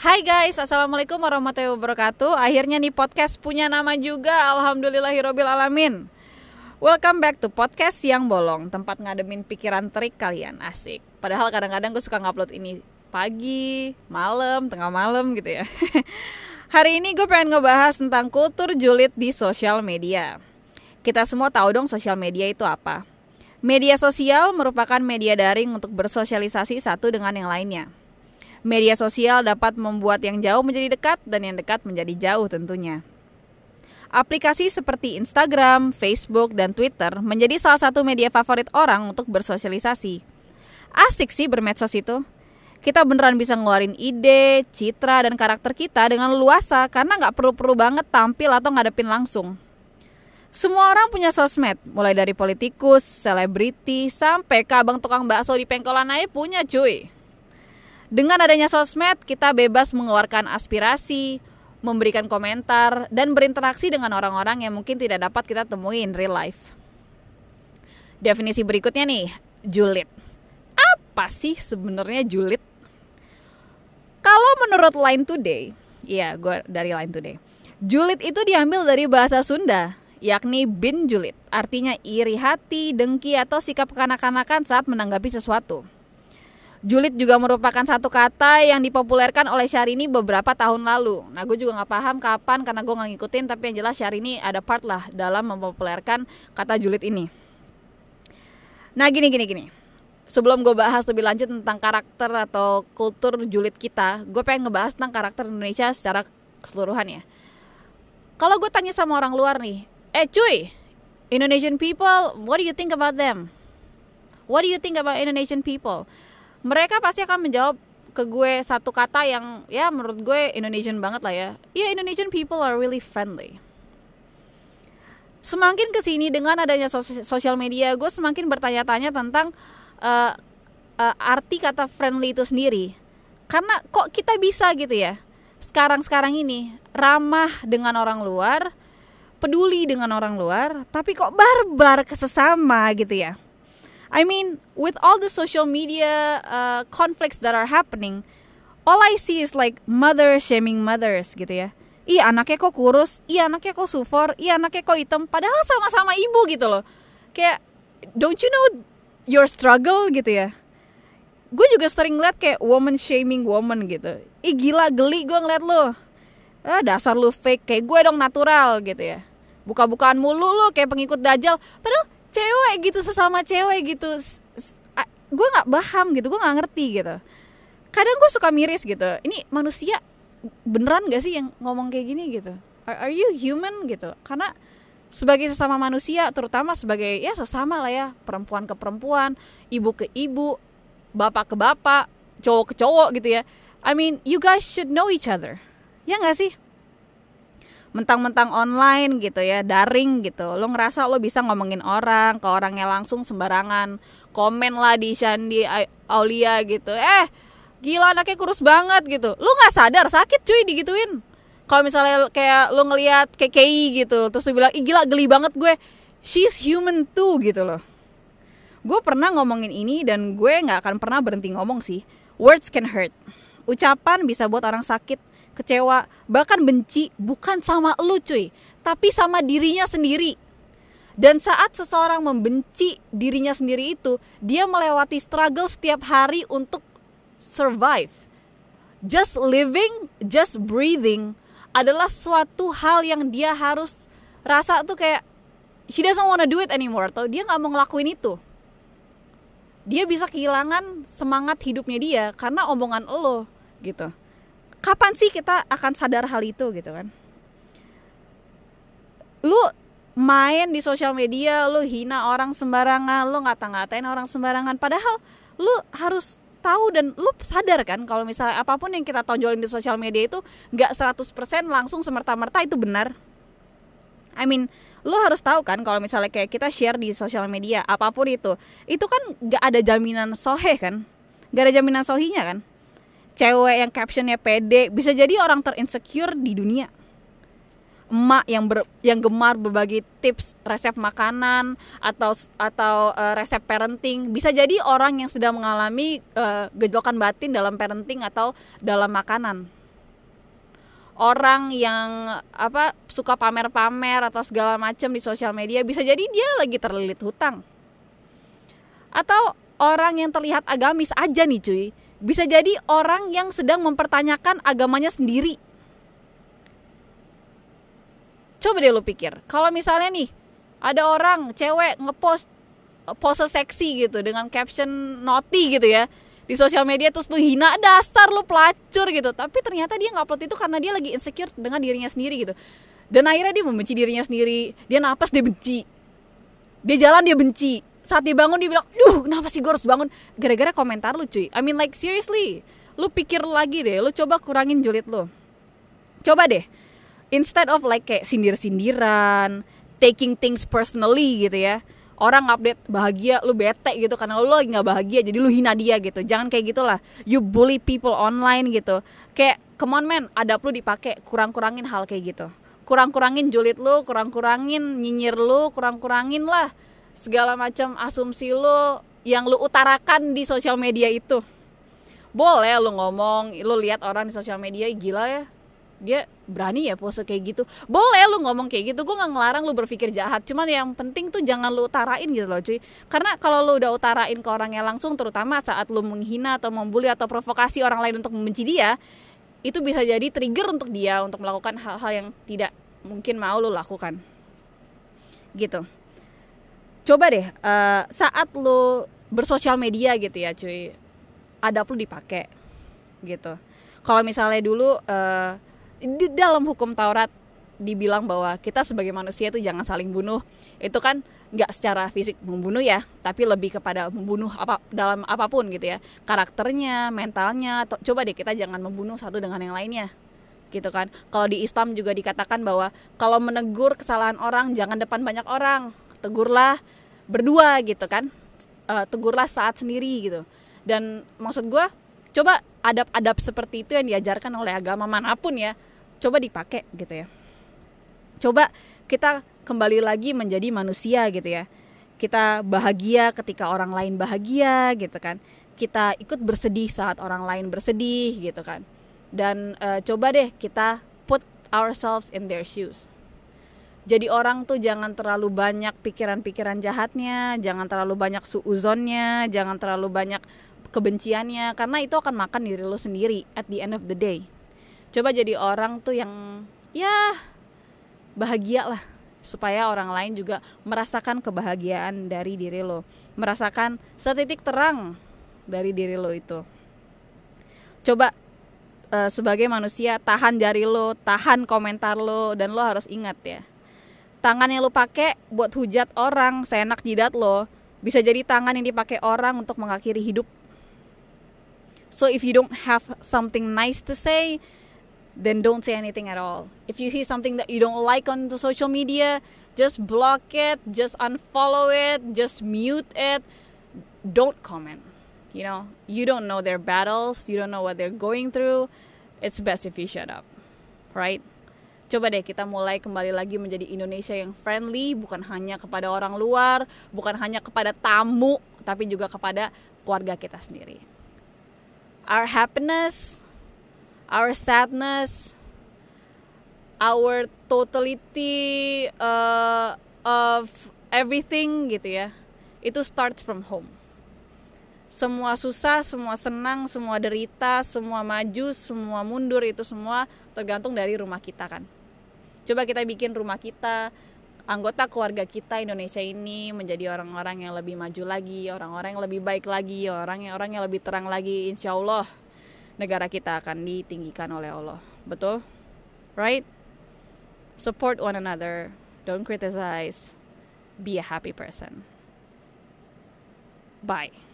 Hai guys, Assalamualaikum warahmatullahi wabarakatuh. Akhirnya nih podcast punya nama juga Alhamdulillahirrohbil alamin Welcome back to podcast Siang Bolong Tempat ngademin pikiran terik kalian Asik. Padahal kadang-kadang gue suka ngupload ini Pagi, malam, tengah malam gitu ya. Hari ini gue pengen ngebahas tentang kultur julid di sosial media. Kita semua tahu dong sosial media itu apa. Media sosial merupakan media daring untuk bersosialisasi satu dengan yang lainnya Media sosial dapat membuat yang jauh menjadi dekat dan yang dekat menjadi jauh tentunya. Aplikasi seperti Instagram, Facebook, dan Twitter menjadi salah satu media favorit orang untuk bersosialisasi. Asik sih bermedsos itu. Kita beneran bisa ngeluarin ide, citra, dan karakter kita dengan luasa karena nggak perlu-perlu banget tampil atau ngadepin langsung. Semua orang punya sosmed, mulai dari politikus, selebriti, sampai ke abang tukang bakso di pengkolan aja punya cuy. Dengan adanya sosmed, kita bebas mengeluarkan aspirasi, memberikan komentar, dan berinteraksi dengan orang-orang yang mungkin tidak dapat kita temui in real life. Definisi berikutnya nih, julid. Apa sih sebenarnya julid? Kalau menurut Line Today, iya gue dari Line Today, julid itu diambil dari bahasa Sunda, yakni bin julid, artinya iri hati, dengki, atau sikap kekanak-kanakan saat menanggapi sesuatu. Julid juga merupakan satu kata yang dipopulerkan oleh Syahrini beberapa tahun lalu. Nah, gue juga nggak paham kapan karena gue nggak ngikutin, tapi yang jelas Syahrini ada part lah dalam mempopulerkan kata julid ini. Nah, gini gini gini. Sebelum gue bahas lebih lanjut tentang karakter atau kultur julid kita, gue pengen ngebahas tentang karakter Indonesia secara keseluruhan ya. Kalau gue tanya sama orang luar nih, eh cuy, Indonesian people, what do you think about them? What do you think about Indonesian people? Mereka pasti akan menjawab ke gue satu kata yang ya menurut gue Indonesian banget lah ya. Ya Indonesian people are really friendly. Semakin ke sini dengan adanya sosial media, gue semakin bertanya-tanya tentang uh, uh, arti kata friendly itu sendiri. Karena kok kita bisa gitu ya? Sekarang-sekarang ini ramah dengan orang luar, peduli dengan orang luar, tapi kok barbar ke sesama gitu ya? I mean, with all the social media uh, conflicts that are happening, all I see is like mother shaming mothers gitu ya. Ih anaknya kok kurus, ih anaknya kok sufor, ih anaknya kok hitam, padahal sama-sama ibu gitu loh. Kayak, don't you know your struggle gitu ya. Gue juga sering ngeliat kayak woman shaming woman gitu. Ih gila geli gue ngeliat lo. Ah, dasar lu fake, kayak gue dong natural gitu ya. Buka-bukaan mulu lo kayak pengikut dajal. Padahal cewek gitu sesama cewek gitu. Gue nggak paham gitu gue nggak ngerti gitu. Kadang gue suka miris gitu ini manusia beneran gak sih yang ngomong kayak gini gitu? Are, are you human gitu? Karena sebagai sesama manusia terutama sebagai ya sesama lah ya perempuan ke perempuan ibu ke ibu bapak ke bapak cowok ke cowok gitu ya. I mean you guys should know each other. Ya nggak sih mentang-mentang online gitu ya daring gitu. Lo ngerasa lo bisa ngomongin orang ke orangnya langsung sembarangan. Komen lah di Shandi Aulia gitu. Eh gila anaknya kurus banget gitu. Lo nggak sadar sakit cuy digituin. Kalau misalnya kayak lo ngelihat KKI gitu terus lo bilang Ih, gila geli banget gue. She's human too gitu loh. Gue pernah ngomongin ini dan gue nggak akan pernah berhenti ngomong sih. Words can hurt. Ucapan bisa buat orang sakit kecewa, bahkan benci bukan sama lu cuy, tapi sama dirinya sendiri. Dan saat seseorang membenci dirinya sendiri itu, dia melewati struggle setiap hari untuk survive. Just living, just breathing adalah suatu hal yang dia harus rasa tuh kayak she doesn't wanna do it anymore atau dia nggak mau ngelakuin itu. Dia bisa kehilangan semangat hidupnya dia karena omongan lo gitu kapan sih kita akan sadar hal itu gitu kan? Lu main di sosial media lu hina orang sembarangan lu ngata-ngatain orang sembarangan. Padahal lu harus tahu dan lu sadar kan kalau misalnya apa pun yang kita tonjolin di sosial media itu nggak 100% langsung semerta-merta itu benar. I mean lu harus tahu kan kalau misalnya kayak kita share di sosial media apa pun itu. Itu kan nggak ada jaminan sohe kan? Nggak ada jaminan sohinya kan cewek yang captionnya pede bisa jadi orang terinsecure di dunia. Emak yang ber, yang gemar berbagi tips resep makanan atau atau uh, resep parenting. Bisa jadi orang yang sedang mengalami uh, gejolkan batin dalam parenting atau dalam makanan. Orang yang apa suka pamer-pamer atau segala macam di sosial media bisa jadi dia lagi terlilit hutang. Atau orang yang terlihat agamis aja nih cuy bisa jadi orang yang sedang mempertanyakan agamanya sendiri. Coba deh lu pikir kalau misalnya nih ada orang cewek ngepost pose seksi gitu dengan caption naughty gitu ya di sosial media terus lu hina dasar lu pelacur gitu. Tapi ternyata dia ngupload itu karena dia lagi insecure dengan dirinya sendiri gitu. Dan akhirnya dia membenci dirinya sendiri. Dia napas dia benci. Dia jalan dia benci saat dia bangun dia bilang duh kenapa sih gue harus bangun? Gara-gara komentar lu cuy. I mean like seriously lu pikir lagi deh lu coba kurangin julid lu. Coba deh instead of like kayak sindir-sindiran taking things personally gitu ya orang update bahagia lu bete gitu karena lu lagi nggak bahagia jadi lu hina dia gitu. Jangan kayak gitulah. You bully people online gitu. Kayak come on man ada lu dipakai kurang-kurangin hal kayak gitu. Kurang-kurangin julid lu kurang-kurangin nyinyir lu kurang-kurangin lah segala macam asumsi lu yang lu utarakan di sosial media itu. Boleh lu ngomong lu lihat orang di sosial media gila ya dia berani ya pose kayak gitu. Boleh lu ngomong kayak gitu gue nggak ngelarang lu berpikir jahat cuman yang penting tuh jangan lu utarain gitu loh cuy. Karena kalau lu udah utarain ke orangnya langsung terutama saat lu menghina atau membuli atau provokasi orang lain untuk membenci dia itu bisa jadi trigger untuk dia untuk melakukan hal-hal yang tidak mungkin mau lu lakukan. Gitu coba deh uh, saat lu bersosial media gitu ya cuy ada lu dipakai gitu. Kalau misalnya dulu uh, di dalam hukum Taurat dibilang bahwa kita sebagai manusia itu jangan saling bunuh. Itu kan nggak secara fisik membunuh ya tapi lebih kepada membunuh apa dalam apa pun gitu ya. Karakternya mentalnya to, coba deh kita jangan membunuh satu dengan yang lainnya gitu kan. Kalau di Islam juga dikatakan bahwa kalau menegur kesalahan orang jangan depan banyak orang. Tegurlah berdua gitu kan. E, tegurlah saat sendiri gitu. Dan maksud gue coba adab-adab seperti itu yang diajarkan oleh agama mana pun ya coba dipakai gitu ya. Coba kita kembali lagi menjadi manusia gitu ya. Kita bahagia ketika orang lain bahagia gitu kan. Kita ikut bersedih saat orang lain bersedih gitu kan. Dan uh, coba deh kita put ourselves in their shoes jadi orang tuh jangan terlalu banyak pikiran-pikiran jahatnya jangan terlalu banyak suuzonnya jangan terlalu banyak kebenciannya karena itu akan makan diri lo sendiri at the end of the day. Coba jadi orang tuh yang ya bahagia lah supaya orang lain juga merasakan kebahagiaan dari diri lo merasakan setitik terang dari diri lo itu. Coba uh, sebagai manusia tahan jari lo tahan komentar lo dan lo harus ingat ya tangan yang lo pakai buat hujat orang seenak jidat lo bisa jadi tangan yang dipakai orang untuk mengakhiri hidup so if you don't have something nice to say then don't say anything at all. If you see something that you don't like on the social media, just block it, just unfollow it, just mute it. Don't comment. You know, you don't know their battles, you don't know what they're going through. It's best if you shut up. Right? Coba deh kita mulai kembali lagi menjadi Indonesia yang friendly, bukan hanya kepada orang luar, bukan hanya kepada tamu, tapi juga kepada keluarga kita sendiri. Our happiness our sadness, our totality uh, of everything gitu ya, itu starts from home. Semua susah, semua senang, semua derita, semua maju, semua mundur itu semua tergantung dari rumah kita kan. Coba kita bikin rumah kita, anggota keluarga kita Indonesia ini menjadi orang-orang yang lebih maju lagi, orang-orang yang lebih baik lagi, orang yang orang yang lebih terang lagi, insya Allah negara kita akan ditinggikan oleh Allah. Betul? Right? Support one another. Don't criticize. Be a happy person. Bye.